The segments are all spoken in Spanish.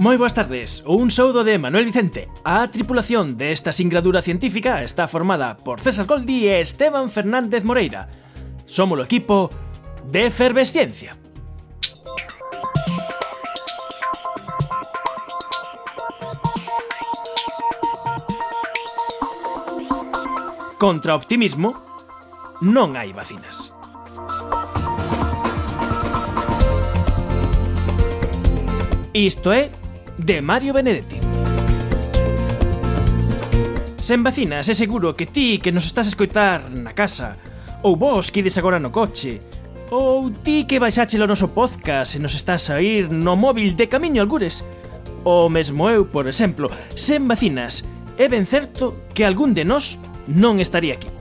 Moi boas tardes, un soudo de Manuel Vicente. A tripulación desta singradura científica está formada por César Goldi e Esteban Fernández Moreira. Somos o equipo de Efervesciencia. Contra optimismo, non hai vacinas. Isto é de Mario Benedetti. Sen vacinas, é seguro que ti que nos estás a escoitar na casa, ou vos que ides agora no coche, ou ti que baixáchelo o noso podcast e nos estás a ir no móvil de camiño algures, ou mesmo eu, por exemplo, sen vacinas, é ben certo que algún de nós non estaría aquí.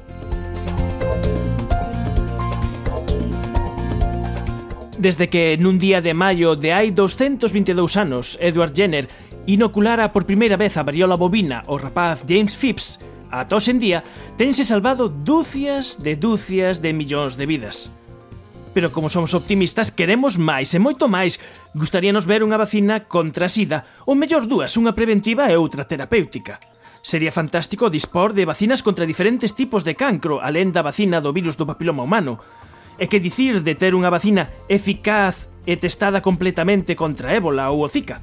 Desde que nun día de maio de hai 222 anos, Edward Jenner inoculara por primeira vez a variola bovina o rapaz James Phipps, ata hoxe en día tense salvado dúcias de dúcias de millóns de vidas. Pero como somos optimistas, queremos máis e moito máis. Gustaríanos ver unha vacina contra a sida, ou mellor dúas, unha preventiva e outra terapéutica. Sería fantástico dispor de vacinas contra diferentes tipos de cancro, alén da vacina do virus do papiloma humano E que dicir de ter unha vacina eficaz e testada completamente contra ébola ou o Zika?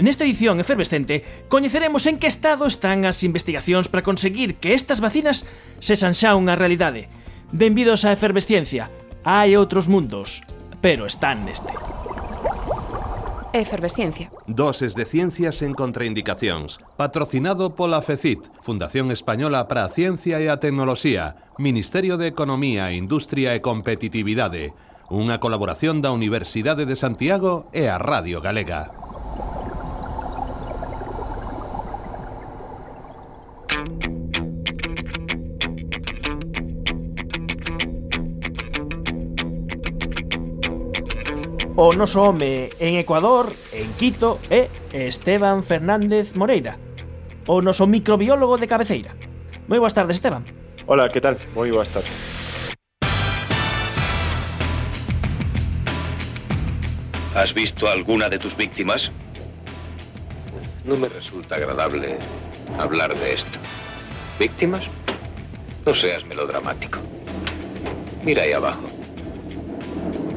Nesta edición efervescente, coñeceremos en que estado están as investigacións para conseguir que estas vacinas sexan xa unha realidade. Benvidos á efervesciencia. Hai outros mundos, pero están neste. Efervesciencia. Doses de ciencias en contraindicacións. Patrocinado pola FECIT, Fundación Española para a Ciencia e a Tecnoloxía, Ministerio de Economía, Industria e Competitividade, unha colaboración da Universidade de Santiago e a Radio Galega. O noso home en Ecuador, en Quito, é Esteban Fernández Moreira, o noso microbiólogo de cabeceira. Moi boas tardes, Esteban. Hola, que tal? Moi boas tardes. ¿Has visto alguna de tus víctimas? No me resulta agradable hablar de esto. ¿Víctimas? No seas melodramático. Mira ahí abajo.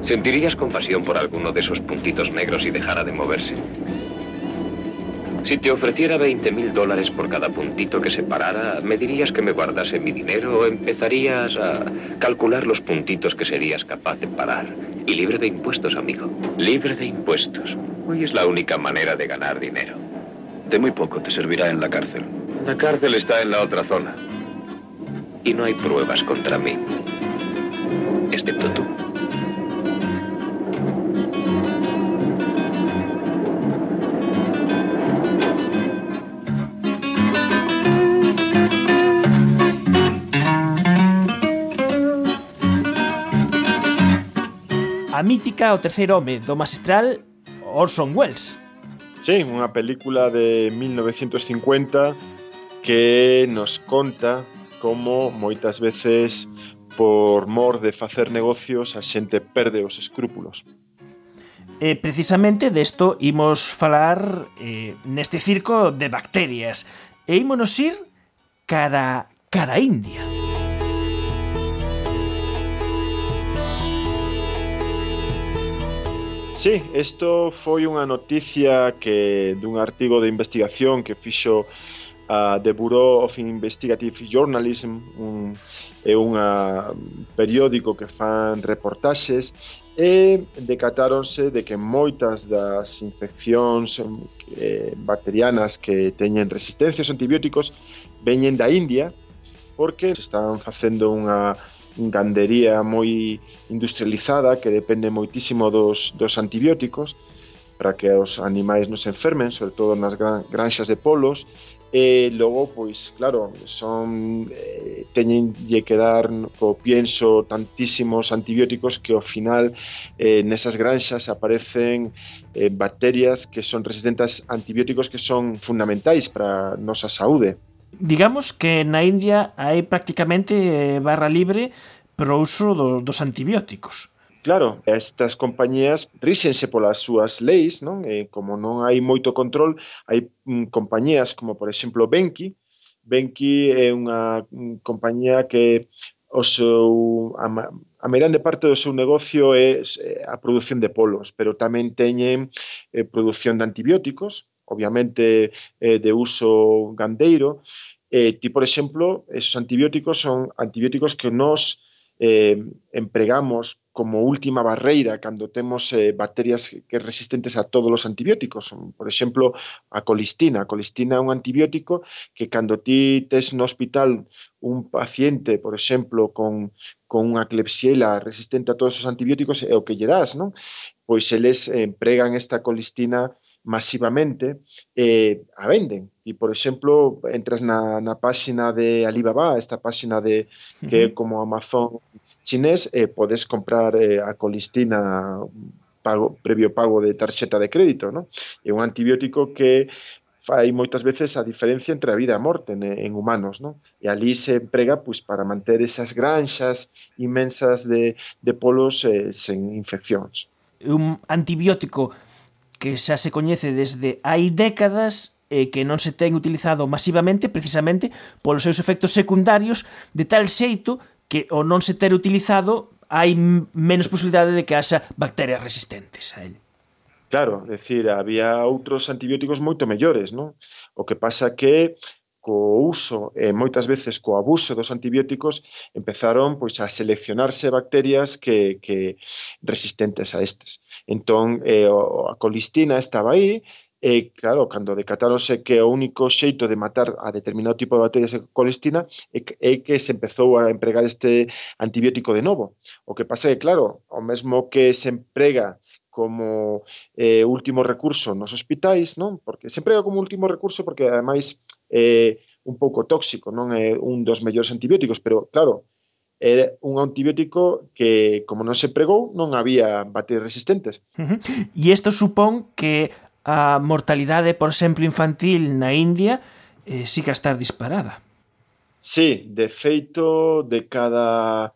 ¿Sentirías compasión por alguno de esos puntitos negros y dejara de moverse? Si te ofreciera 20 mil dólares por cada puntito que se parara, ¿me dirías que me guardase mi dinero o empezarías a calcular los puntitos que serías capaz de parar? Y libre de impuestos, amigo. Libre de impuestos. Hoy es la única manera de ganar dinero. De muy poco te servirá en la cárcel. La cárcel está en la otra zona. Y no hay pruebas contra mí. Excepto tú. a mítica O terceiro home do magistral Orson Welles. Sí, unha película de 1950 que nos conta como moitas veces por mor de facer negocios a xente perde os escrúpulos. E eh, precisamente desto imos falar eh, neste circo de bacterias e ímonos ir cara, cara a India. Sí, isto foi unha noticia que dun artigo de investigación que fixo a uh, The Bureau of Investigative Journalism, un, é unha periódico que fan reportaxes e decatáronse de que moitas das infeccións eh, bacterianas que teñen resistencias antibióticos veñen da India porque están facendo unha gandería moi industrializada que depende moitísimo dos, dos antibióticos para que os animais nos enfermen, sobre todo nas gran, granxas de polos, e logo, pois, claro, son eh, teñenlle que dar co pienso tantísimos antibióticos que ao final eh, nesas granxas aparecen eh, bacterias que son resistentes a antibióticos que son fundamentais para a nosa saúde digamos que na India hai prácticamente eh, barra libre para o uso do, dos antibióticos. Claro, estas compañías ríxense polas súas leis, non? E como non hai moito control, hai mm, compañías como, por exemplo, Benki. Benki é unha mm, compañía que o seu, a, a meirande parte do seu negocio é a produción de polos, pero tamén teñen eh, produción de antibióticos, obviamente eh, de uso gandeiro. Eh, ti, por exemplo, esos antibióticos son antibióticos que nos eh, empregamos como última barreira cando temos eh, bacterias que resistentes a todos os antibióticos. Por exemplo, a colistina. A colistina é un antibiótico que cando ti tes no hospital un paciente, por exemplo, con, con unha clepsiela resistente a todos os antibióticos, é o que lle das, non? Pois eles eh, empregan esta colistina masivamente eh, a venden. E, por exemplo, entras na, na páxina de Alibaba, esta páxina de que é como Amazon chinés, eh, podes comprar eh, a colistina pago, previo pago de tarxeta de crédito, non? É un antibiótico que fai moitas veces a diferencia entre a vida e a morte en, en humanos, non? E ali se emprega pois, para manter esas granxas inmensas de, de polos eh, sen infeccións. Un antibiótico que xa se coñece desde hai décadas e que non se ten utilizado masivamente precisamente polos seus efectos secundarios de tal xeito que o non se ter utilizado hai menos posibilidade de que haxa bacterias resistentes a ele. Claro, decir, había outros antibióticos moito mellores, non? O que pasa que co uso e moitas veces co abuso dos antibióticos empezaron pois a seleccionarse bacterias que, que resistentes a estes. Entón, eh, a colistina estaba aí E, claro, cando decatáronse que o único xeito de matar a determinado tipo de bacterias e colestina é que, é que se empezou a empregar este antibiótico de novo. O que pasa é que, claro, o mesmo que se emprega como eh, último recurso nos hospitais, non? Porque se emprega como último recurso porque ademais eh, un pouco tóxico, non é un dos mellores antibióticos, pero claro, é un antibiótico que, como non se pregou, non había bacterias resistentes. Uh -huh. E isto supón que a mortalidade, por exemplo, infantil na India eh, sí que estar disparada. Sí, de feito, de cada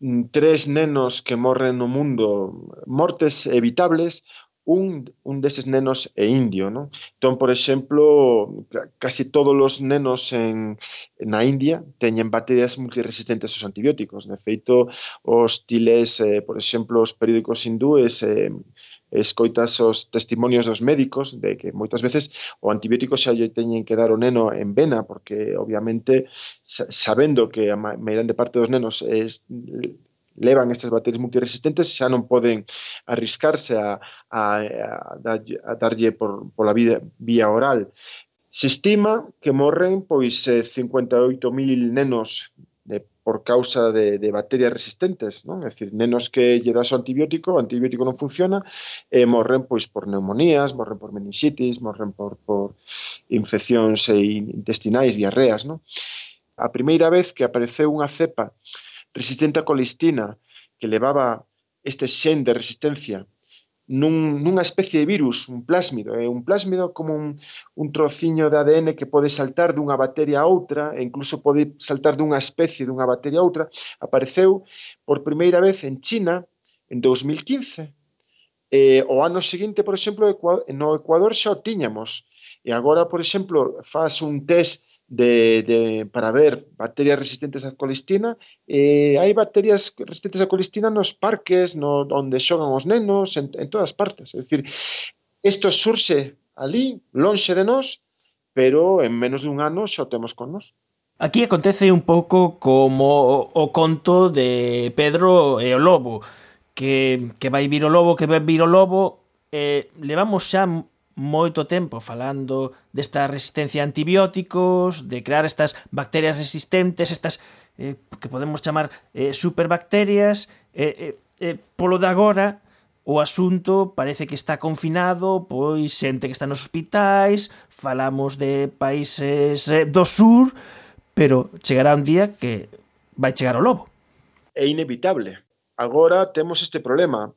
mm, tres nenos que morren no mundo mortes evitables, un, un deses nenos é indio, non? Entón, por exemplo, casi todos os nenos en, na India teñen bacterias multiresistentes aos antibióticos. De feito, os tiles, eh, por exemplo, os periódicos hindúes, eh, escoitas os testimonios dos médicos de que moitas veces o antibiótico xa lle teñen que dar o neno en vena porque obviamente sabendo que a meirande parte dos nenos es, levan estas baterías multiresistentes xa non poden arriscarse a, a, a, a darlle por, pola vida, vía oral. Se estima que morren pois eh, 58.000 nenos de, por causa de, de bacterias resistentes, non? É dicir, nenos que lle das o antibiótico, o antibiótico non funciona, e morren pois por neumonías, morren por meningitis, morren por, por infeccións eh, intestinais, diarreas, non? A primeira vez que apareceu unha cepa resistente a colistina que levaba este xen de resistencia nun, nunha especie de virus, un plásmido. É eh? un plásmido como un, un trociño de ADN que pode saltar dunha bacteria a outra, e incluso pode saltar dunha especie dunha bacteria a outra. Apareceu por primeira vez en China en 2015. Eh, o ano seguinte, por exemplo, no Ecuador xa o tiñamos. E agora, por exemplo, faz un test de, de, para ver bacterias resistentes á colistina eh, e hai bacterias resistentes á colistina nos parques, no, onde xogan os nenos, en, en todas partes. É dicir, isto surxe ali, lonxe de nós, pero en menos dun ano xa o temos con nós. Aquí acontece un pouco como o, o conto de Pedro e o Lobo, que, que vai vir o Lobo, que vai vir o Lobo, eh, levamos xa moito tempo falando desta resistencia a antibióticos, de crear estas bacterias resistentes, estas eh, que podemos chamar eh, superbacterias, eh, eh, eh, polo de agora o asunto parece que está confinado, pois xente que está nos hospitais, falamos de países eh, do sur, pero chegará un día que vai chegar o lobo. É inevitable. Agora temos este problema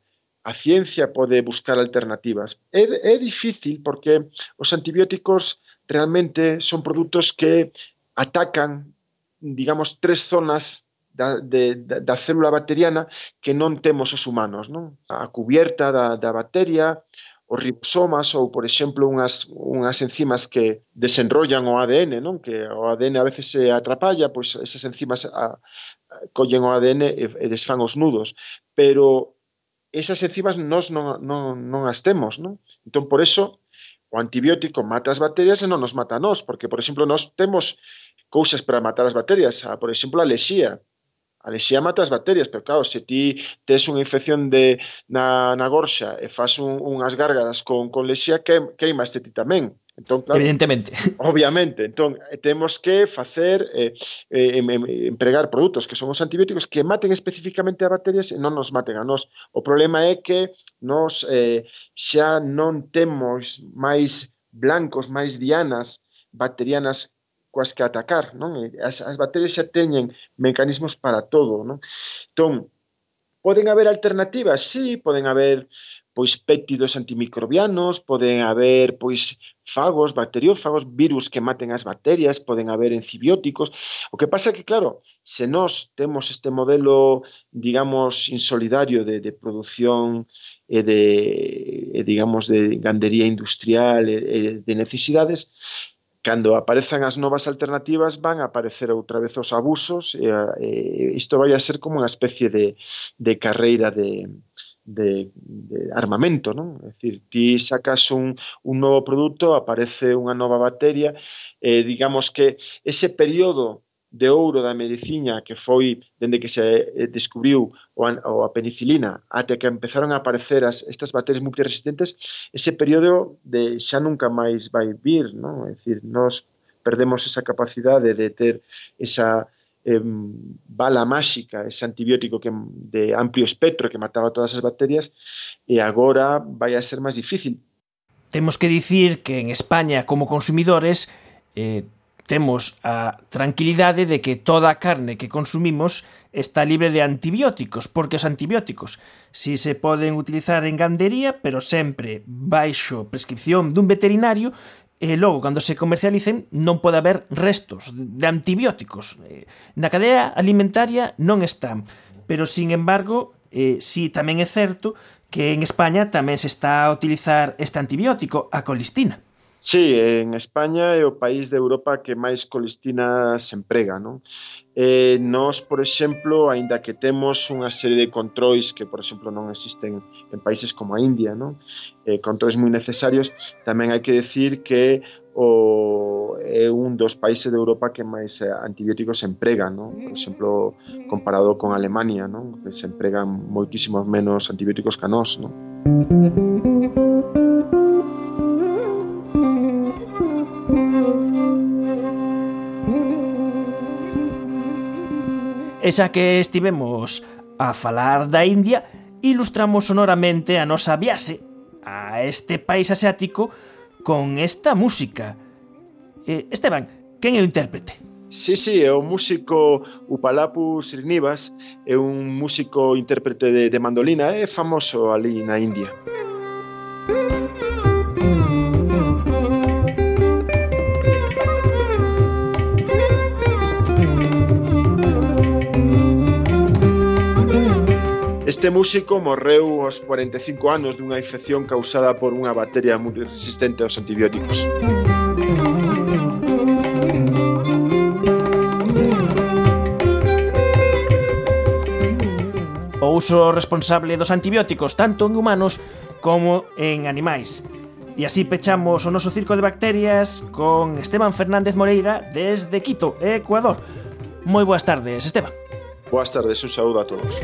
a ciencia pode buscar alternativas. É, é difícil porque os antibióticos realmente son produtos que atacan, digamos, tres zonas da, de, da, célula bacteriana que non temos os humanos, non? A cubierta da, da bacteria, os ribosomas ou, por exemplo, unhas, unhas enzimas que desenrollan o ADN, non? que o ADN a veces se atrapalla, pois esas enzimas a, a, collen o ADN e, e desfan os nudos. Pero esas enzimas nos non, non, non as temos, non? Entón, por eso, o antibiótico mata as bacterias e non nos mata a nós, porque, por exemplo, nós temos cousas para matar as bacterias, a, por exemplo, a lexía. A lexía mata as bacterias, pero claro, se ti tes unha infección de, na, na gorxa e fas un, unhas gárgaras con, con lexía, que, queima este ti tamén. Entón, claro, Evidentemente. Obviamente, entón, temos que facer, eh, eh, empregar produtos que son os antibióticos que maten especificamente a bacterias e non nos maten a nós. O problema é que nos eh, xa non temos máis blancos, máis dianas bacterianas coas que atacar, non? As, as bacterias xa teñen mecanismos para todo, non? Entón, Poden haber alternativas, sí, poden haber pois pétidos antimicrobianos, poden haber pois fagos, bacteriófagos, virus que maten as bacterias, poden haber enzibióticos. O que pasa é que, claro, se nós temos este modelo, digamos, insolidario de, de produción e de, e digamos, de gandería industrial e, e de necesidades, Cando aparezan as novas alternativas van a aparecer outra vez os abusos e, e isto vai a ser como unha especie de, de carreira de, de, de armamento, non? É dicir, ti sacas un, un novo produto, aparece unha nova batería, e digamos que ese período de ouro da medicina que foi dende que se eh, descubriu o, o a penicilina até que empezaron a aparecer as, estas bacterias multiresistentes, ese período de xa nunca máis vai vir, non? É dicir, nós perdemos esa capacidade de ter esa eh, bala máxica, ese antibiótico que de amplio espectro que mataba todas as bacterias e agora vai a ser máis difícil. Temos que dicir que en España como consumidores eh, temos a tranquilidade de que toda a carne que consumimos está libre de antibióticos, porque os antibióticos si se poden utilizar en gandería, pero sempre baixo prescripción dun veterinario, e logo, cando se comercialicen, non pode haber restos de antibióticos. Eh, na cadea alimentaria non están, pero, sin embargo, eh, si tamén é certo que en España tamén se está a utilizar este antibiótico, a colistina. Sí, en España é o país de Europa que máis colistina se emprega, non? Eh, nós, por exemplo, aínda que temos unha serie de controis que, por exemplo, non existen en países como a India, non? Eh, controis moi necesarios, tamén hai que decir que o é un dos países de Europa que máis eh, antibióticos se empregan, non? Por exemplo, comparado con Alemania, non? Que se empregan moitísimos menos antibióticos que a nós, non? E xa que estivemos a falar da India, ilustramos sonoramente a nosa viaxe a este país asiático con esta música. Eh, Esteban, quen é o intérprete? Sí, sí, é o músico Upalapu Srinivas, é un músico intérprete de, de mandolina, é famoso ali na India. Música Este músico morreu aos 45 anos dunha infección causada por unha bacteria moi resistente aos antibióticos. O uso responsable dos antibióticos tanto en humanos como en animais. E así pechamos o noso circo de bacterias con Esteban Fernández Moreira desde Quito, Ecuador. Moi boas tardes, Esteban. Boas tardes, un saúdo a todos.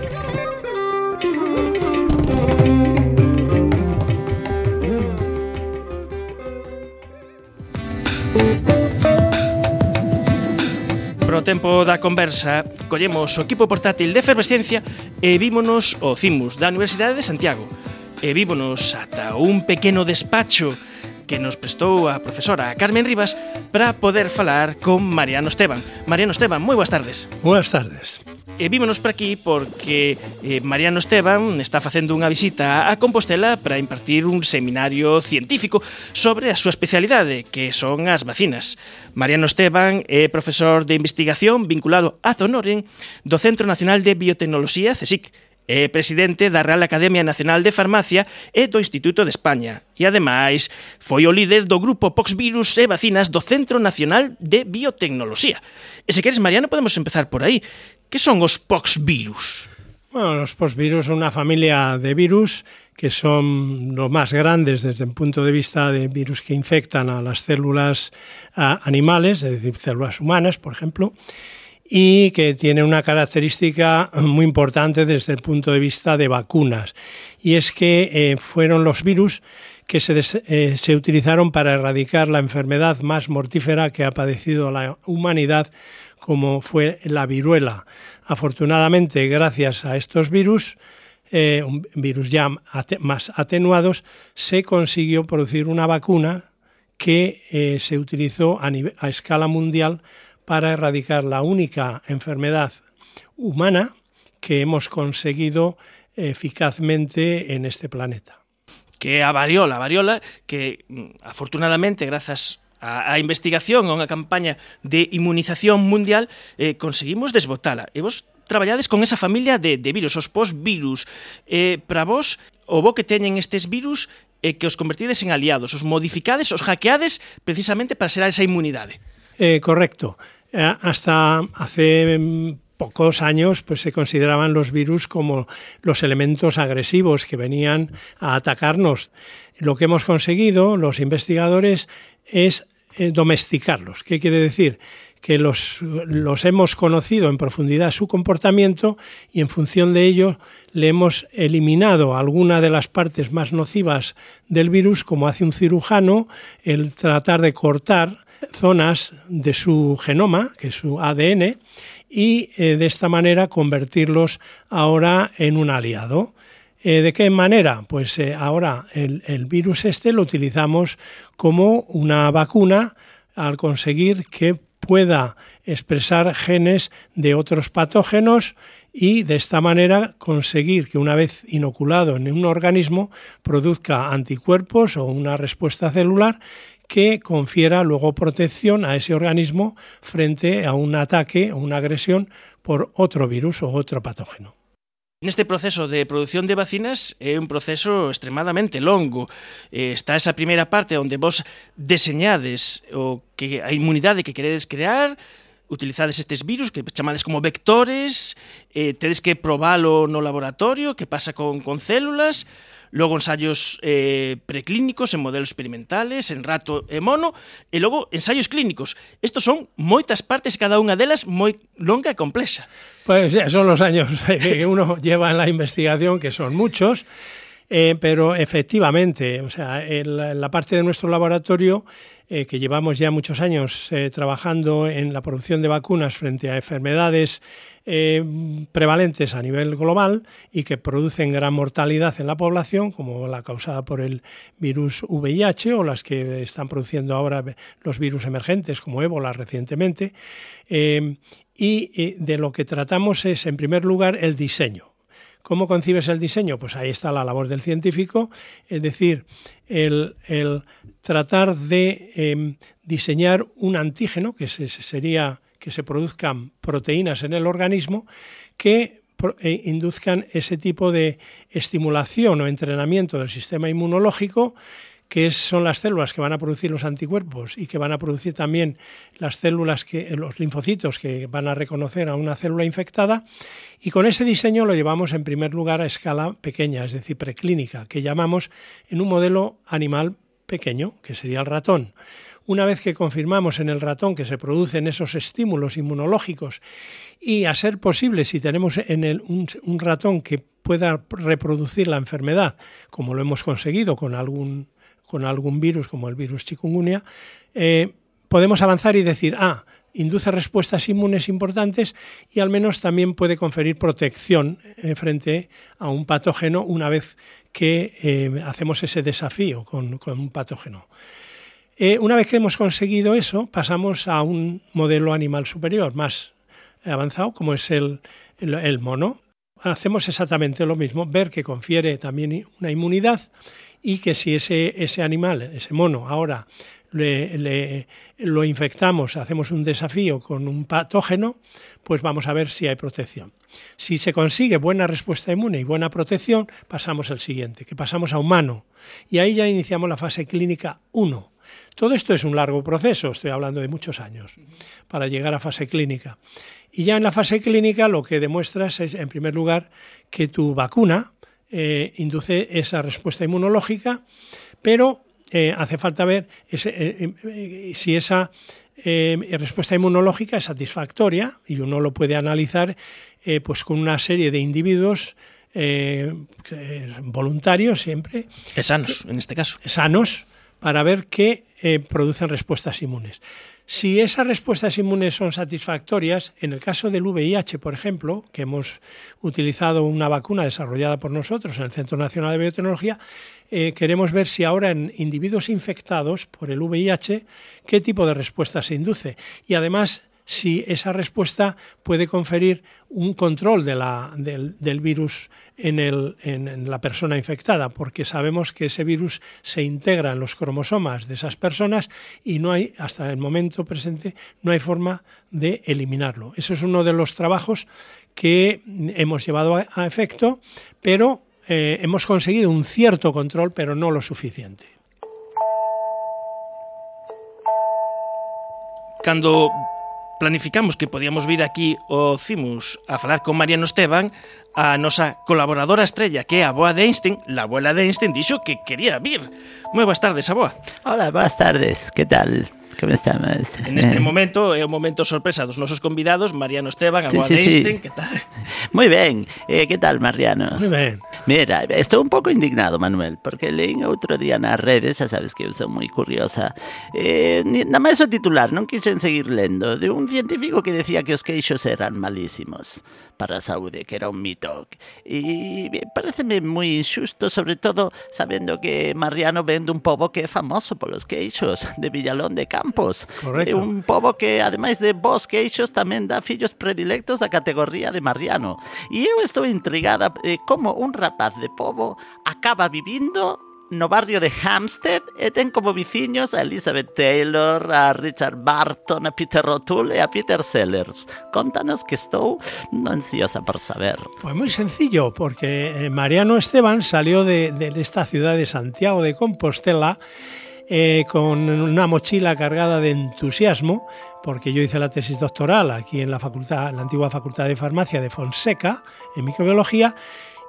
Pro tempo da conversa collemos o equipo portátil de efervescencia e vímonos o CIMUS da Universidade de Santiago. E vímonos ata un pequeno despacho que nos prestou a profesora Carmen Rivas para poder falar con Mariano Esteban. Mariano Esteban, moi boas tardes. Boas tardes. E vímonos por aquí porque eh, Mariano Esteban está facendo unha visita a Compostela para impartir un seminario científico sobre a súa especialidade, que son as vacinas. Mariano Esteban é profesor de investigación vinculado a Zonoren do Centro Nacional de Biotecnoloxía, CSIC, É presidente da Real Academia Nacional de Farmacia e do Instituto de España. E ademais, foi o líder do grupo Poxvirus e Vacinas do Centro Nacional de Biotecnoloxía. E se queres, Mariano, podemos empezar por aí. Que son os Poxvirus? Bueno, os Poxvirus son unha familia de virus que son los más grandes desde el punto de vista de virus que infectan a las células a, animales, es decir, células humanas, por ejemplo, y que tiene una característica muy importante desde el punto de vista de vacunas, y es que eh, fueron los virus que se, eh, se utilizaron para erradicar la enfermedad más mortífera que ha padecido la humanidad como fue la viruela. Afortunadamente, gracias a estos virus, eh, un virus ya más atenuados, se consiguió producir una vacuna que se utilizó a escala mundial para erradicar la única enfermedad humana que hemos conseguido eficazmente en este planeta. Que a variola, a variola que mm, afortunadamente grazas a, a investigación a unha campaña de inmunización mundial eh, conseguimos desbotala. E vos traballades con esa familia de, de virus, os virus, Eh, para vos, o bo que teñen estes virus é eh, que os convertides en aliados, os modificades, os hackeades precisamente para ser esa inmunidade. Eh, correcto. Eh, hasta hace mm, pocos años pues se consideraban los virus como los elementos agresivos que venían a atacarnos. Lo que hemos conseguido los investigadores es eh, domesticarlos. ¿Qué quiere decir? Que los, los hemos conocido en profundidad su comportamiento y en función de ello le hemos eliminado alguna de las partes más nocivas del virus, como hace un cirujano, el tratar de cortar zonas de su genoma, que es su ADN, y eh, de esta manera convertirlos ahora en un aliado. Eh, ¿De qué manera? Pues eh, ahora el, el, virus este lo utilizamos como una vacuna al conseguir que pueda expresar genes de otros patógenos y de esta manera conseguir que una vez inoculado en un organismo produzca anticuerpos o una respuesta celular que confiera luego protección a ese organismo frente a un ataque o una agresión por otro virus o otro patógeno. Neste proceso de produción de vacinas é un proceso extremadamente longo. Eh, está esa primeira parte onde vos deseñades o que a inmunidade que queredes crear, utilizades estes virus que chamades como vectores, eh, tedes que probalo no laboratorio, que pasa con, con células, logo ensaios eh, preclínicos, en modelos experimentales, en rato e mono, e logo ensaios clínicos. Estos son moitas partes, cada unha delas moi longa e complexa. Pues son los años que uno lleva en la investigación, que son muchos, eh, pero efectivamente, o sea, en la, la parte de nuestro laboratorio eh, que llevamos ya muchos años eh, trabajando en la producción de vacunas frente a enfermedades eh, prevalentes a nivel global y que producen gran mortalidad en la población, como la causada por el virus VIH o las que están produciendo ahora los virus emergentes como ébola recientemente. Y de lo que tratamos es, en primer lugar, el diseño. ¿Cómo concibes el diseño? Pues ahí está la labor del científico, es decir, el, tratar de eh, diseñar un antígeno, que sería que se produzcan proteínas en el organismo que eh, induzcan ese tipo de estimulación o entrenamiento del sistema inmunológico que son las células que van a producir los anticuerpos y que van a producir también las células que los linfocitos que van a reconocer a una célula infectada y con ese diseño lo llevamos en primer lugar a escala pequeña, es decir, preclínica, que llamamos en un modelo animal pequeño, que sería el ratón. Una vez que confirmamos en el ratón que se producen esos estímulos inmunológicos y a ser posible, si tenemos en el, un, un ratón que pueda reproducir la enfermedad, como lo hemos conseguido con algún, con algún virus como el virus chikungunya, eh, podemos avanzar y decir, ah, induce respuestas inmunes importantes y al menos también puede conferir protección eh, frente a un patógeno una vez que eh, hacemos ese desafío con, con un patógeno. Una vez que hemos conseguido eso, pasamos a un modelo animal superior, más avanzado, como es el, el mono. Hacemos exactamente lo mismo, ver que confiere también una inmunidad y que si ese, ese animal, ese mono, ahora le, lo infectamos, hacemos un desafío con un patógeno, pues vamos a ver si hay protección. Si se consigue buena respuesta inmune y buena protección, pasamos al siguiente, que pasamos a humano. Y ahí ya iniciamos la fase clínica 1. Todo esto es un largo proceso, estoy hablando de muchos años, para llegar a fase clínica. Y ya en la fase clínica lo que demuestras es, en primer lugar, que tu vacuna eh, induce esa respuesta inmunológica, pero eh, hace falta ver eh, si esa respuesta inmunológica es satisfactoria y uno lo puede analizar pues con una serie de individuos voluntarios siempre. Sanos, en este caso. Sanos, para ver qué producen respuestas inmunes. Si esas respuestas inmunes son satisfactorias, en el caso del VIH, por ejemplo, que hemos utilizado una vacuna desarrollada por nosotros en el Centro Nacional de Biotecnología, eh, queremos ver si ahora en individuos infectados por el VIH, qué tipo de respuesta se induce. Y además, si esa respuesta puede conferir un control del, virus en, la persona infectada, porque sabemos que ese virus se integra en los cromosomas de esas personas y no hay, hasta el momento presente, no hay forma de eliminarlo. Eso es uno de los trabajos que hemos llevado a, efecto, pero eh, hemos conseguido un cierto control, pero no lo suficiente. Cuando planificamos que podíamos vir aquí o Cimus a falar con Mariano Esteban, a nosa colaboradora estrella, que é a boa de Einstein, la abuela de Einstein, dixo que quería vir. Moi boas tardes, a boa. Hola, boas tardes, que tal? Como estamos? En este momento é o momento sorpresa dos nosos convidados, Mariano Esteban, a sí, sí, de Einstein, sí. que tal? Moi ben, eh, que tal, Mariano? Moi ben. Mira, estou un pouco indignado, Manuel, porque leín outro día nas redes, xa sabes que eu sou moi curiosa, eh, nada máis o titular, non quixen seguir lendo, de un científico que decía que os queixos eran malísimos para a saúde, que era un mito. E pareceme moi injusto, sobre todo sabendo que Mariano ven dun pobo que é famoso polos queixos, de Villalón de Campos. Correcto. un pobo que, ademais de vos queixos, tamén dá fillos predilectos da categoría de Mariano. E eu estou intrigada de como un rapaz de pobo acaba vivindo no barrio de Hampstead e ten como viciños a Elizabeth Taylor, a Richard Barton, a Peter O'Toole e a Peter Sellers. Contanos que estou ansiosa por saber. Pues muy sencillo, porque eh, Mariano Esteban salió de, de esta ciudad de Santiago de Compostela eh, con una mochila cargada de entusiasmo, porque yo hice la tesis doctoral aquí en la facultad, en la antigua Facultad de Farmacia de Fonseca, en microbiología,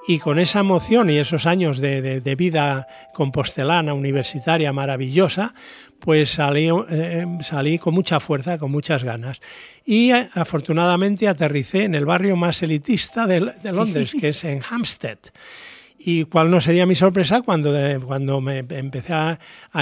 y con esa emoción y esos años de, vida compostelana, universitaria, maravillosa, pues salí, eh, salí con mucha fuerza, con muchas ganas. Y eh, afortunadamente aterricé en el barrio más elitista de, Londres, que es en Hampstead. Y cuál no sería mi sorpresa cuando, cuando me empecé a,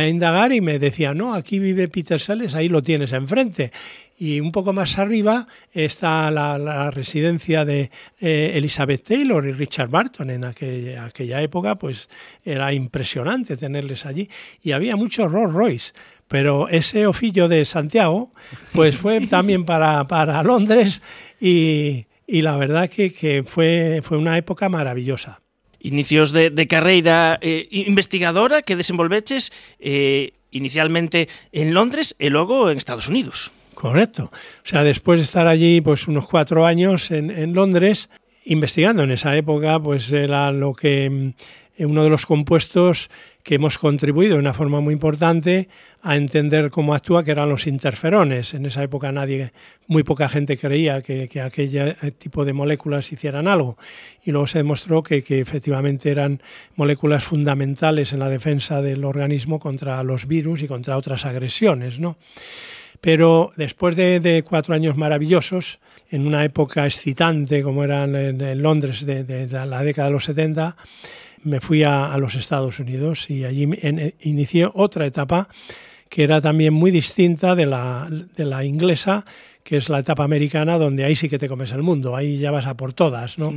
indagar y me decía, no, aquí vive Peter Sellers, ahí lo tienes enfrente y un poco más arriba está la, residencia de eh, Elizabeth Taylor y Richard Barton. En aquella, aquella, época, pues era impresionante tenerles allí y había muchos Rolls Royce. Pero ese oficio de Santiago, pues fue también para, para Londres y, y la verdad que, que, fue, fue una época maravillosa. Inicios de, de carreira eh, investigadora que desenvolveches eh, inicialmente en Londres e logo en Estados Unidos. Correcto. O sea, después de estar allí pues unos cuatro años en, en Londres, investigando en esa época, pues era lo que mm, uno de los compuestos que hemos contribuido de una forma muy importante a entender cómo actúa, que eran los interferones. En esa época nadie, muy poca gente creía que, que aquel tipo de moléculas hicieran algo. Y luego se demostró que, efectivamente eran moléculas fundamentales en la defensa del organismo contra los virus y contra otras agresiones. ¿no? Pero después de, cuatro años maravillosos, en una época excitante como era en, Londres de, la década de los 70, me fui a, los Estados Unidos y allí inicié otra etapa que era también muy distinta de la, de la inglesa, que es la etapa americana, donde ahí sí que te comes el mundo, ahí ya vas a por todas, ¿no?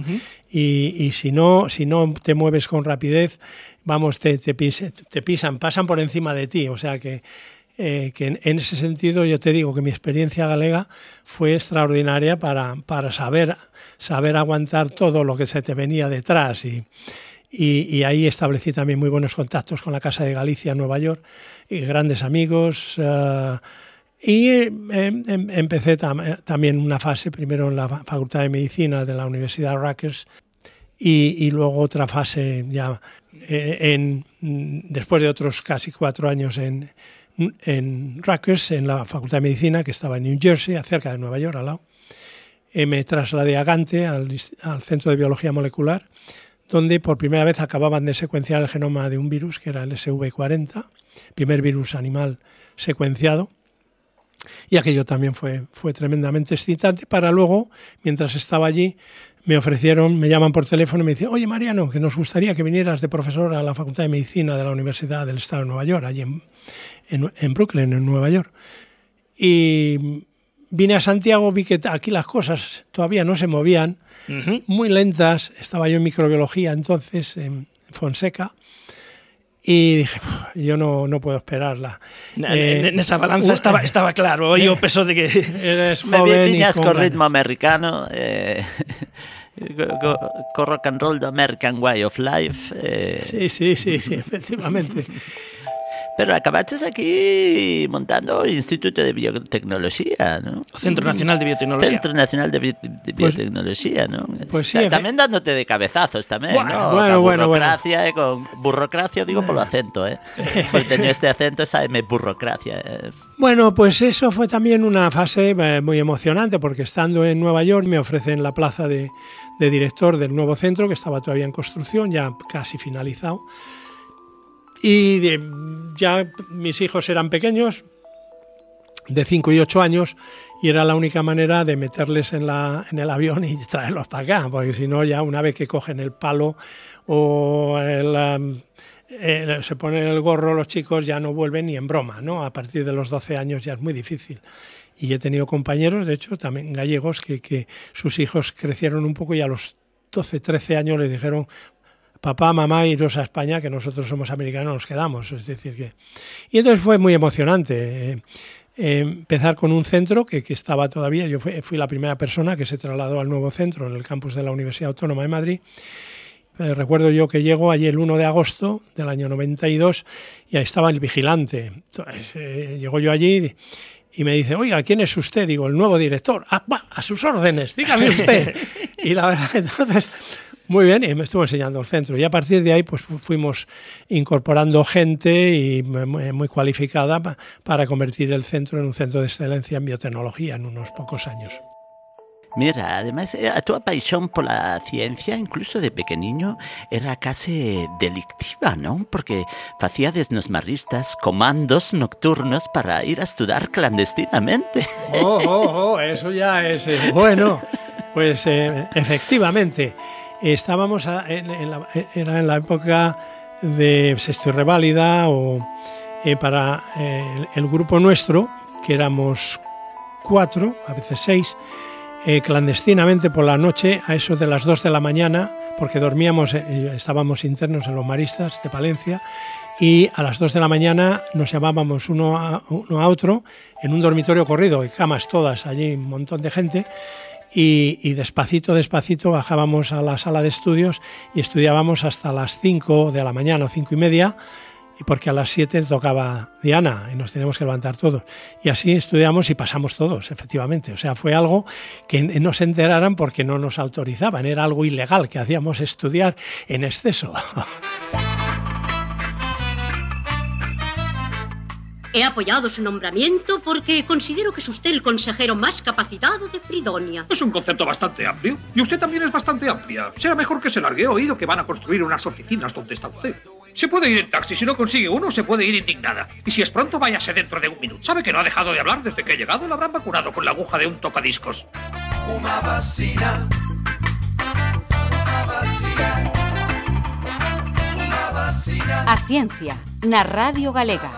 y, y, si no, si no te mueves con rapidez, vamos, te, te, te, pisan, pasan por encima de ti, o sea que eh, que en, en, ese sentido yo te digo que mi experiencia galega fue extraordinaria para, para saber, saber aguantar todo lo que se te venía detrás y, y, y, ahí establecí también muy buenos contactos con la Casa de Galicia en Nueva York y grandes amigos. Uh, y eh, em, empecé tam también una fase, primero en la Facultad de Medicina de la Universidad Rutgers y, y luego otra fase ya eh, en, después de otros casi cuatro años en, en Rutgers, en la Facultad de Medicina, que estaba en New Jersey, cerca de Nueva York, al lado. Eh, me trasladé a Gante, al, al, Centro de Biología Molecular, donde por primera vez acababan de secuenciar el genoma de un virus, que era el SV40, primer virus animal secuenciado. Y aquello también fue, fue tremendamente excitante para luego, mientras estaba allí, me ofrecieron, me llaman por teléfono y me dicen, oye Mariano, que nos gustaría que vinieras de profesor a la Facultad de Medicina de la Universidad del Estado de Nueva York, allí en, en, en Brooklyn, en Nueva York. Y vine a Santiago, vi que aquí las cosas todavía no se movían, uh -huh. muy lentas. Estaba yo en microbiología entonces, en Fonseca, y dije, yo no, no puedo esperarla. Eh, en esa balanza uh, estaba, estaba claro, yo peso de que eres joven Me y con, con ritmo americano. Eh... con rock and roll the American Way of Life. Eh... Sí, sí, sí, sí, efectivamente. Pero acabaste aquí montando Instituto de Biotecnología, ¿no? Centro Nacional de Biotecnología. Centro Nacional de, Bi de Biotecnología, ¿no? Pues sí. O sea, también dándote de cabezazos también, bueno, ¿no? Bueno, bueno, burocracia, bueno. Eh, con burocracia, digo por lo acento, ¿eh? Si tenía este acento, esa M burocracia. Eh. Bueno, pues eso fue también una fase eh, muy emocionante, porque estando en Nueva York me ofrecen la plaza de, de director del nuevo centro, que estaba todavía en construcción, ya casi finalizado. Y de, ya mis hijos eran pequeños, de 5 y 8 años, y era la única manera de meterles en, la, en el avión y traerlos para acá, porque si no, ya una vez que cogen el palo o el, um, eh, se ponen el gorro, los chicos ya no vuelven ni en broma, ¿no? A partir de los 12 años ya es muy difícil. Y he tenido compañeros, de hecho, también gallegos, que, que sus hijos crecieron un poco y a los 12, 13 años les dijeron, papá, mamá, iros a España, que nosotros somos americanos, nos quedamos. Es decir, que... Y entonces fue muy emocionante. Eh, eh, empezar con un centro que, que estaba todavía, yo fui, fui, la primera persona que se trasladó al nuevo centro en el campus de la Universidad Autónoma de Madrid. Eh, recuerdo yo que llego allí el 1 de agosto del año 92 y ahí estaba el vigilante. Entonces, eh, llego yo allí y me dice, oiga, ¿quién es usted? Digo, el nuevo director. Ah, a sus órdenes, dígame usted. y la verdad, entonces muy bien, y me estuvo enseñando el centro. Y a partir de ahí pues fuimos incorporando gente y muy cualificada para convertir el centro en un centro de excelencia en biotecnología en unos pocos años. Mira, además, a tu pasión por la ciencia, incluso de pequeñiño, era casi delictiva, ¿no? Porque hacías marristas comandos nocturnos para ir a estudiar clandestinamente. Oh, oh, oh, eso ya es eh, bueno. Pues eh, efectivamente estábamos en, la, era en la época de sexto y reválida o eh, para eh, el, grupo nuestro, que éramos cuatro, a veces seis, eh, clandestinamente por la noche a eso de las dos de la mañana, porque dormíamos, estábamos internos en los maristas de Palencia, y a las dos de la mañana nos llamábamos uno a, uno a otro en un dormitorio corrido, y camas todas, allí un montón de gente, y, despacito, despacito bajábamos a la sala de estudios y estudiábamos hasta las 5 de la mañana o cinco y media, porque a las 7 tocaba Diana y nos teníamos que levantar todos. Y así estudiamos y pasamos todos, efectivamente. O sea, fue algo que no se enteraran porque no nos autorizaban, era algo ilegal que hacíamos estudiar en exceso. He apoyado su nombramiento porque considero que es usted el consejero más capacitado de Fridonia. Es un concepto bastante amplio. Y usted también es bastante amplia. Será mejor que se largue. He oído que van a construir unas oficinas donde está usted. Se puede ir en taxi. Si no consigue uno, se puede ir indignada. Y si es pronto, váyase dentro de un minuto. ¿Sabe que no ha dejado de hablar desde que he llegado? La habrán vacunado con la aguja de un tocadiscos. Una vacina. Una vacina. Una vacina. A ciencia, na Radio Galega.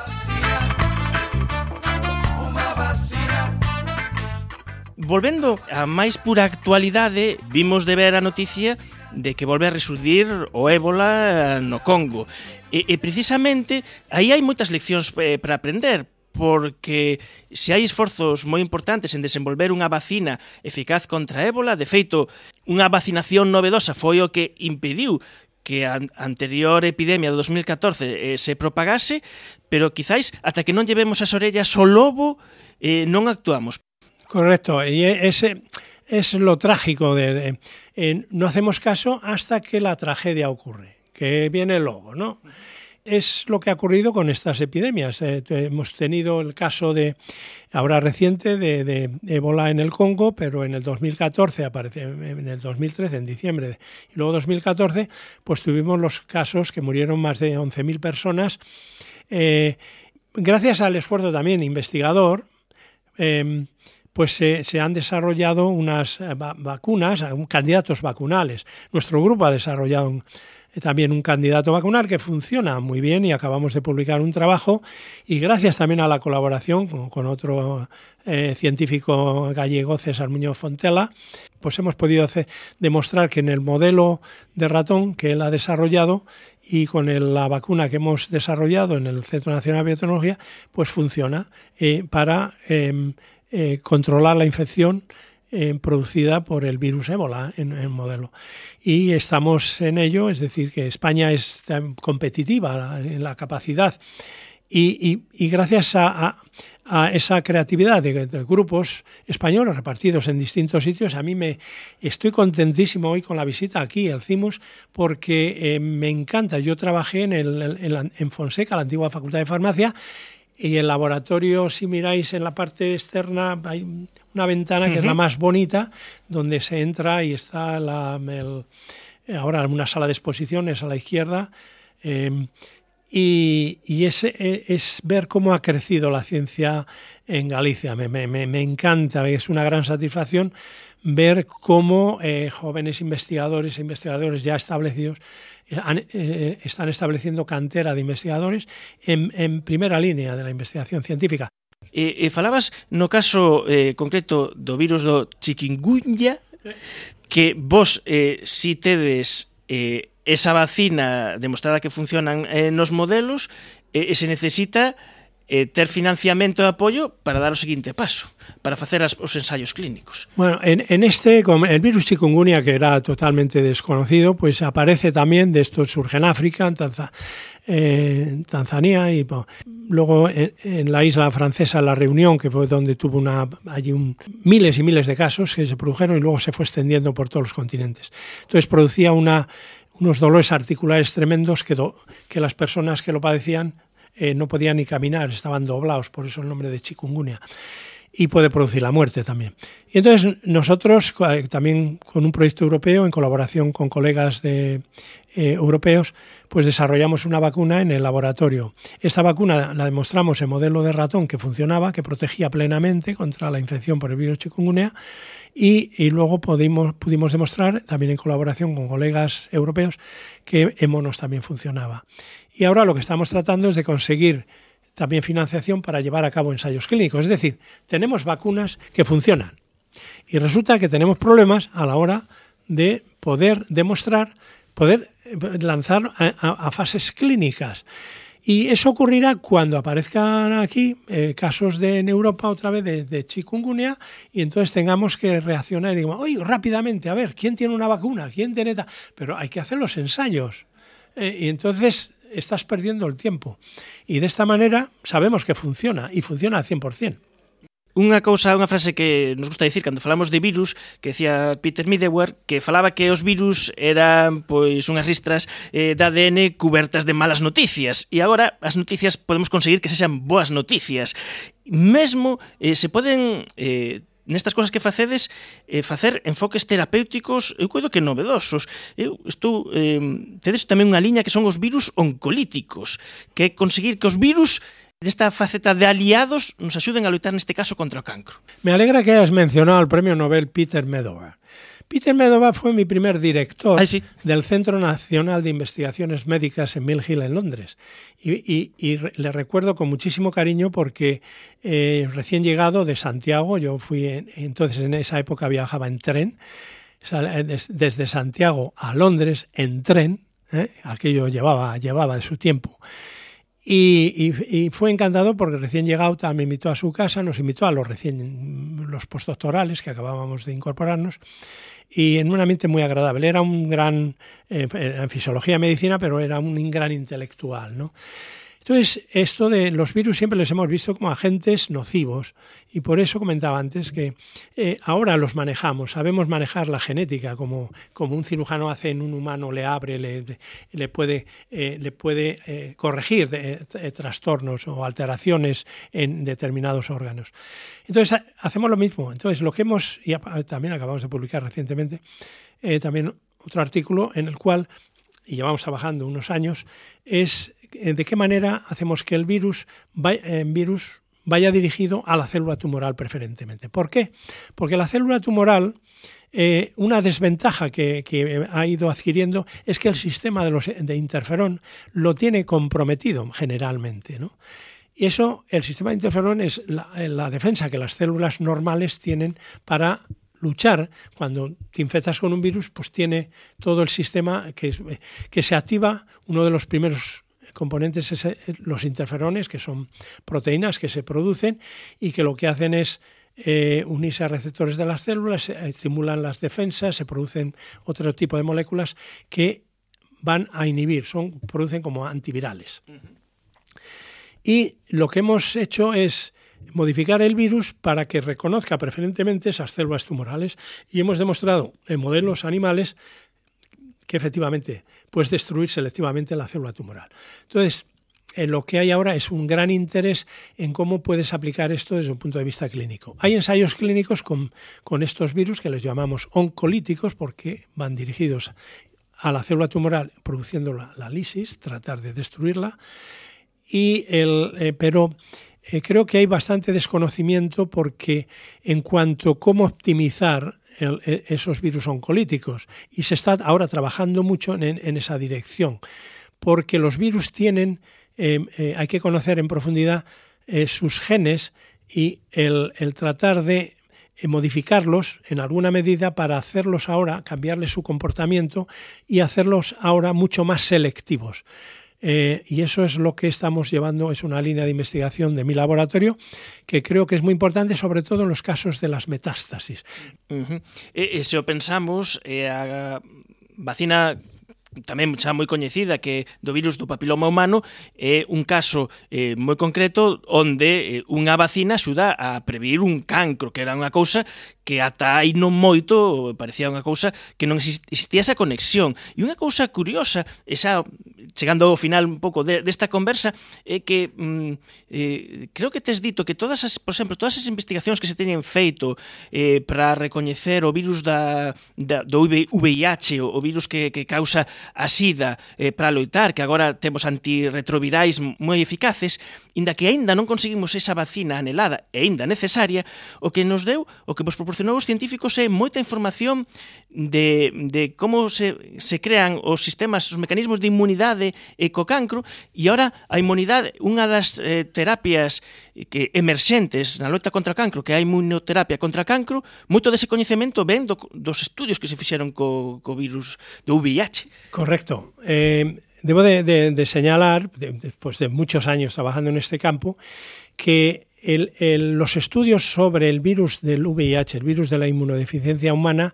Volvendo a máis pura actualidade, vimos de ver a noticia de que volve a resurdir o ébola eh, no Congo. E, e precisamente aí hai moitas leccións eh, para aprender, porque se hai esforzos moi importantes en desenvolver unha vacina eficaz contra a ébola, de feito, unha vacinación novedosa foi o que impediu que a anterior epidemia do 2014 eh, se propagase, pero quizáis ata que non llevemos as orellas ao lobo eh, non actuamos. Correcto, y ese es lo trágico de, eh, no hacemos caso hasta que la tragedia ocurre, que viene luego, ¿no? es lo que ha ocurrido con estas epidemias. Eh, hemos tenido el caso de, ahora reciente, de, de, ébola en el Congo, pero en el 2014, aparece, en el 2013, en diciembre, y luego 2014, pues tuvimos los casos que murieron más de 11.000 personas. Eh, gracias al esfuerzo también investigador, eh, pues se, han desarrollado unas vacunas, candidatos vacunales. Nuestro grupo ha desarrollado un, también un candidato vacunal que funciona muy bien y acabamos de publicar un trabajo y gracias también a la colaboración con, otro eh, científico gallego, César Muñoz Fontela, pues hemos podido demostrar que en el modelo de ratón que él ha desarrollado y con la vacuna que hemos desarrollado en el Centro Nacional de Biotecnología, pues funciona eh, para eh, controlar la infección eh, producida por el virus ébola en el modelo. Y estamos en ello, es decir, que España es competitiva en la capacidad. Y, gracias a, esa creatividad de, grupos españoles repartidos en distintos sitios, a mí me estoy contentísimo hoy con la visita aquí, al CIMUS, porque eh, me encanta. Yo trabajé en Fonseca, la antigua Facultad de Farmacia, y el laboratorio, si miráis en la parte externa, hay una ventana que uh -huh. es la más bonita, donde se entra y está la, el, ahora una sala de exposiciones a la izquierda. Eh, y, y es, es, ver cómo ha crecido la ciencia en Galicia. Me, me, me encanta, es una gran satisfacción ver cómo eh, jóvenes investigadores e investigadores ya establecidos han, eh, están estableciendo cantera de investigadores en, primeira línea de la investigación científica. E, e falabas no caso eh, concreto do virus do chikungunya que vos eh, si tedes eh, esa vacina demostrada que funcionan eh, nos modelos eh, e se necesita eh, ter financiamento e apoio para dar o seguinte paso, para facer as, os ensaios clínicos. Bueno, en, en este, con el virus chikungunya, que era totalmente desconocido, pues aparece también, de esto surge en África, en Tanzania, eh, Tanzania y luego en, en, la isla francesa la Reunión que fue donde tuvo una allí un, miles y miles de casos que se produjeron y luego se fue extendiendo por todos los continentes entonces producía una, unos dolores articulares tremendos que, do, que las personas que lo padecían eh, no podían ni caminar, estaban doblados, por eso el nombre de chikungunya. Y puede producir la muerte también. Y entonces nosotros, eh, también con un proyecto europeo, en colaboración con colegas eh, europeos, pues desarrollamos una vacuna en el laboratorio. Esta vacuna la demostramos en modelo de ratón que funcionaba, que protegía plenamente contra la infección por el virus chikungunya y, y luego pudimos, pudimos demostrar, también en colaboración con colegas europeos, que en monos también funcionaba. Y ahora lo que estamos tratando es de conseguir también financiación para llevar a cabo ensayos clínicos. Es decir, tenemos vacunas que funcionan y resulta que tenemos problemas a la hora de poder demostrar, poder lanzar a, fases clínicas. Y eso ocurrirá cuando aparezcan aquí eh, casos de, en Europa otra vez de, de, chikungunya y entonces tengamos que reaccionar y digamos, oye, rápidamente, a ver, ¿quién tiene una vacuna? ¿Quién tiene ta? Pero hay que hacer los ensayos. Eh, y entonces estás perdiendo el tiempo. Y de esta manera sabemos que funciona, y funciona al 100%. Unha cousa, unha frase que nos gusta dicir cando falamos de virus, que decía Peter Middleware, que falaba que os virus eran pois unhas ristras eh, de ADN cubertas de malas noticias. E agora as noticias podemos conseguir que sexan boas noticias. Mesmo eh, se poden eh, nestas cousas que facedes eh, facer enfoques terapéuticos eu coido que novedosos eu estou eh, tedes tamén unha liña que son os virus oncolíticos que é conseguir que os virus desta faceta de aliados nos axuden a loitar neste caso contra o cancro. Me alegra que hayas mencionado al Premio Nobel Peter Medova. Peter Medova fue mi primer director Ay, sí. del Centro Nacional de Investigaciones Médicas en Mill Hill, en Londres. Y, y, y le recuerdo con muchísimo cariño porque eh, recién llegado de Santiago, yo fui, en, entonces en esa época viajaba en tren, desde Santiago a Londres en tren, ¿eh? aquello llevaba, llevaba de su tiempo. Y, y, y, fue encantador porque recién llegado me invitó a su casa, nos invitó a los recién los postdoctorales que acabábamos de incorporarnos y en un ambiente muy agradable. Era un gran, eh, en fisiología y medicina, pero era un gran intelectual, ¿no? Entonces, esto de los virus siempre les hemos visto como agentes nocivos y por eso comentaba antes que eh, ahora los manejamos, sabemos manejar la genética como, como un cirujano hace en un humano, le abre, le, le puede, eh, le puede eh, corregir trastornos o alteraciones en determinados órganos. Entonces, hacemos lo mismo. Entonces, lo que hemos, y también acabamos de publicar recientemente, también otro artículo en el cual y llevamos trabajando unos años, es eh, de qué manera hacemos que el virus, eh, virus vaya dirigido a la célula tumoral preferentemente. ¿Por qué? Porque la célula tumoral, eh, una desventaja que, ha ido adquiriendo es que el sistema de, los, de interferón lo tiene comprometido generalmente. ¿no? Y eso, el sistema de interferón es la defensa que las células normales tienen para luchar, cuando te infectas con un virus, pues tiene todo el sistema que, que se activa, uno de los primeros componentes es eh, los interferones, que son proteínas que se producen y que lo que hacen es eh, unirse a receptores de las células, estimulan las defensas, se producen otro tipo de moléculas que van a inhibir, son, producen como antivirales. Uh -huh. Y lo que hemos hecho es modificar el virus para que reconozca preferentemente esas células tumorales y hemos demostrado en modelos animales que efectivamente puedes destruir selectivamente la célula tumoral. Entonces, en lo que hay ahora es un gran interés en cómo puedes aplicar esto desde un punto de vista clínico. Hay ensayos clínicos con, con estos virus que les llamamos oncolíticos porque van dirigidos a la célula tumoral produciendo la, lisis, tratar de destruirla, y el, eh, pero eh, creo que hay bastante desconocimiento porque en cuanto a cómo optimizar el, esos virus oncolíticos y se está ahora trabajando mucho en, esa dirección porque los virus tienen, eh, eh, hay que conocer en profundidad eh, sus genes y el, el tratar de modificarlos en alguna medida para hacerlos ahora, cambiarles su comportamiento y hacerlos ahora mucho más selectivos. Eh, y eso es lo que estamos llevando, es una línea de investigación de mi laboratorio que creo que es muy importante, sobre todo en los casos de las metástasis. Uh -huh. e, e se o pensamos, eh, a vacina tamén xa moi coñecida que do virus do papiloma humano é un caso eh, moi concreto onde eh, unha vacina axuda a prevenir un cancro, que era unha cousa que ata aí non moito parecía unha cousa que non existía esa conexión. E unha cousa curiosa, esa chegando ao final un pouco de, desta conversa, é que mm, eh, creo que tes dito que todas as, por exemplo, todas as investigacións que se teñen feito eh, para recoñecer o virus da, da do VIH, o, o virus que, que causa a sida eh, para loitar, que agora temos antirretrovirais moi eficaces, inda que aínda non conseguimos esa vacina anhelada e aínda necesaria, o que nos deu, o que vos proporcionou proporcionou os científicos é moita información de, de como se, se crean os sistemas, os mecanismos de inmunidade e co cancro, e ahora a inmunidade, unha das eh, terapias que emerxentes na loita contra o cancro, que é a inmunoterapia contra o cancro, moito dese coñecemento ven do, dos estudios que se fixeron co, co virus do VIH. Correcto. Eh, debo de, de, de señalar, de, despois de muchos años trabajando en este campo, que el, los estudios sobre el virus del VIH, el virus de la inmunodeficiencia humana,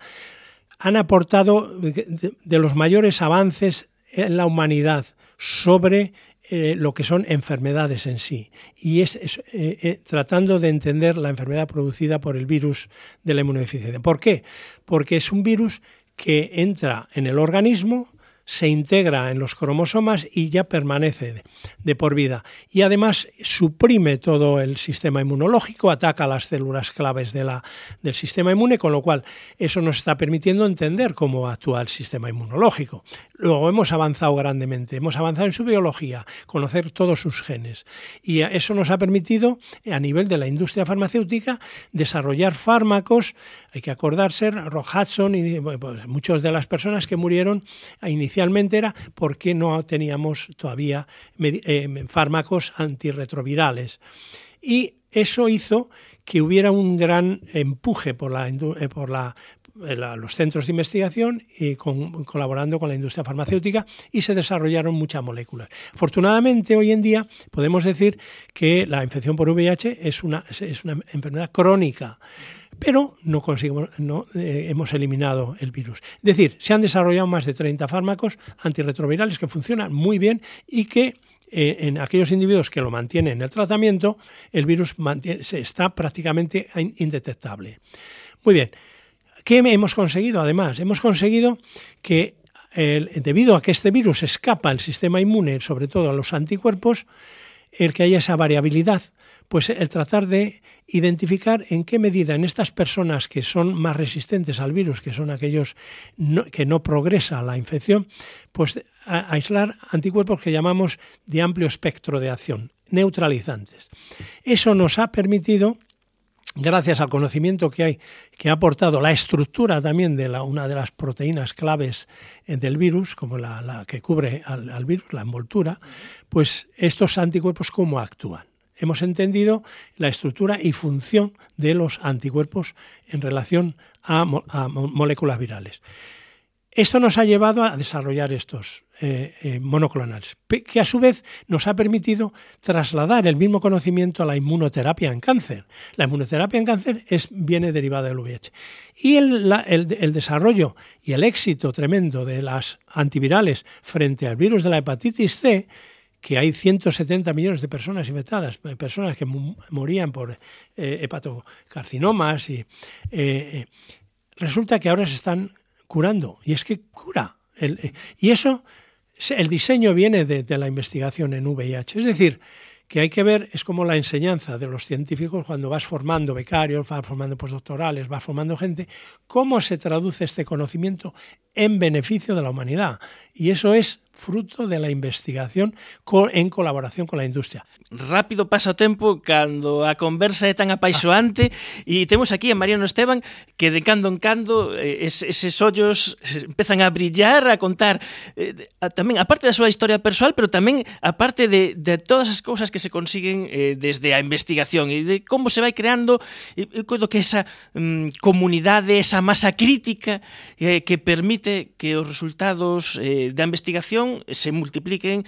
han aportado de, los mayores avances en la humanidad sobre eh, lo que son enfermedades en sí y es, es eh, eh, tratando de entender la enfermedad producida por el virus de la inmunodeficiencia. ¿Por qué? Porque es un virus que entra en el organismo, se integra en los cromosomas y ya permanece de, por vida. Y además suprime todo el sistema inmunológico, ataca las células claves de la, del sistema inmune, con lo cual eso nos está permitiendo entender cómo actúa el sistema inmunológico. Luego hemos avanzado grandemente, hemos avanzado en su biología, conocer todos sus genes. Y eso nos ha permitido, a nivel de la industria farmacéutica, desarrollar fármacos. Hay que acordarse, Rock Hudson y pues, muchas de las personas que murieron inicialmente era porque no teníamos todavía eh, fármacos antirretrovirales. Y eso hizo que hubiera un gran empuje por eh, la- los centros de investigación y colaborando con la industria farmacéutica y se desarrollaron muchas moléculas. Afortunadamente, hoy en día podemos decir que la infección por VIH es una enfermedad crónica pero no conseguimos, no eh, hemos eliminado el virus. Es decir, se han desarrollado más de 30 fármacos antirretrovirales que funcionan muy bien y que eh, en aquellos individuos que lo mantienen en el tratamiento, el virus mantiene- está prácticamente in- indetectable. Muy bien. ¿Qué hemos conseguido? Además, hemos conseguido que debido a que este virus escapa al sistema inmune, sobre todo a los anticuerpos, el que haya esa variabilidad, pues el tratar de identificar en qué medida en estas personas que son más resistentes al virus, que son aquellos que no progresa la infección, pues aislar anticuerpos que llamamos de amplio espectro de acción, neutralizantes. Eso nos ha permitido gracias al conocimiento que hay, que ha aportado la estructura también de una de las proteínas claves eh, del virus, como la, la que cubre al, al virus, la envoltura, pues estos anticuerpos cómo actúan. Hemos entendido la estructura y función de los anticuerpos en relación a, mo- a mo- moléculas virales. Esto nos ha llevado a desarrollar estos eh, eh, monoclonales, que a su vez nos ha permitido trasladar el mismo conocimiento a la inmunoterapia en cáncer. La inmunoterapia en cáncer es, viene derivada del VIH. Y el desarrollo y el éxito tremendo de las antivirales frente al virus de la hepatitis C, que hay 170 millones de personas infectadas, eh, personas que morían por eh, hepatocarcinomas, y, eh, resulta que ahora se están curando. Y es que cura. El- y eso, el diseño viene de, de la investigación en VIH. Es decir, que hay que ver, es como la enseñanza de los científicos cuando vas formando becarios, vas formando postdoctorales, vas formando gente, cómo se traduce este conocimiento en beneficio de la humanidad. Y eso es fruto de la investigación en colaboración con la industria. Rápido pasa o tempo cando a conversa é tan apaixoante ah. e temos aquí a Mariano Esteban que de cando en cando eh, es, eses ollos empezan a brillar, a contar eh, a, tamén a parte da súa historia persoal, pero tamén a parte de, de todas as cousas que se consiguen eh, desde a investigación e de como se vai creando e, e coido que esa mm, comunidade, esa masa crítica eh, que permite que os resultados eh, da investigación se multipliquen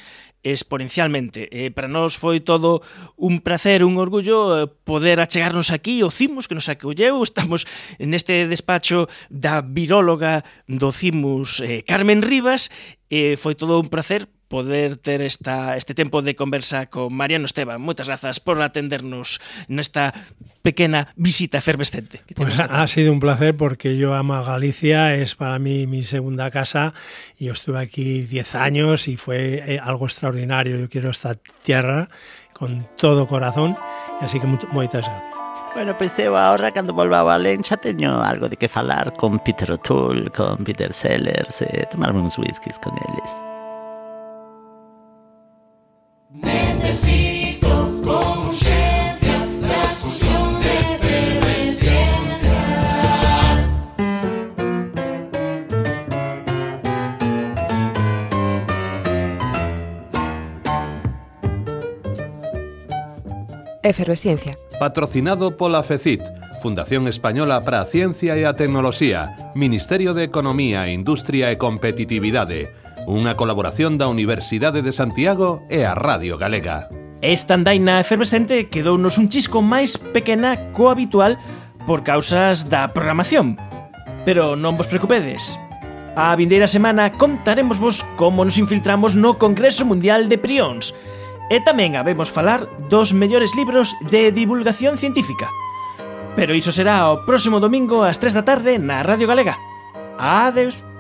exponencialmente. Eh, para nós foi todo un placer, un orgullo eh, poder achegarnos aquí o CIMUS que nos acolleu. Estamos neste despacho da viróloga do CIMUS eh, Carmen Rivas. Eh, foi todo un placer poder ter esta, este tempo de conversa con Mariano Esteban. Moitas grazas por atendernos nesta pequena visita efervescente. que Pues ha sido un placer porque yo amo a Galicia, es para mí mi segunda casa. Yo estuve aquí 10 años y fue eh, algo extraordinario. Yo quiero esta tierra con todo corazón, así que moitas gracias. Bueno, pois eu agora cando volva a Valencia teño algo de que falar con Peter O'Toole, con Peter Sellers, e tomarme uns whiskies con eles. Efervesciencia. Patrocinado pola FECIT, Fundación Española para a Ciencia e a Tecnoloxía, Ministerio de Economía, Industria e Competitividade, Unha colaboración da Universidade de Santiago e a Radio Galega. Esta andaina efervescente quedounos un chisco máis pequena co habitual por causas da programación. Pero non vos preocupedes. A vindeira semana contaremos vos como nos infiltramos no Congreso Mundial de Prións e tamén habemos falar dos mellores libros de divulgación científica. Pero iso será o próximo domingo ás 3 da tarde na Radio Galega. Adeus.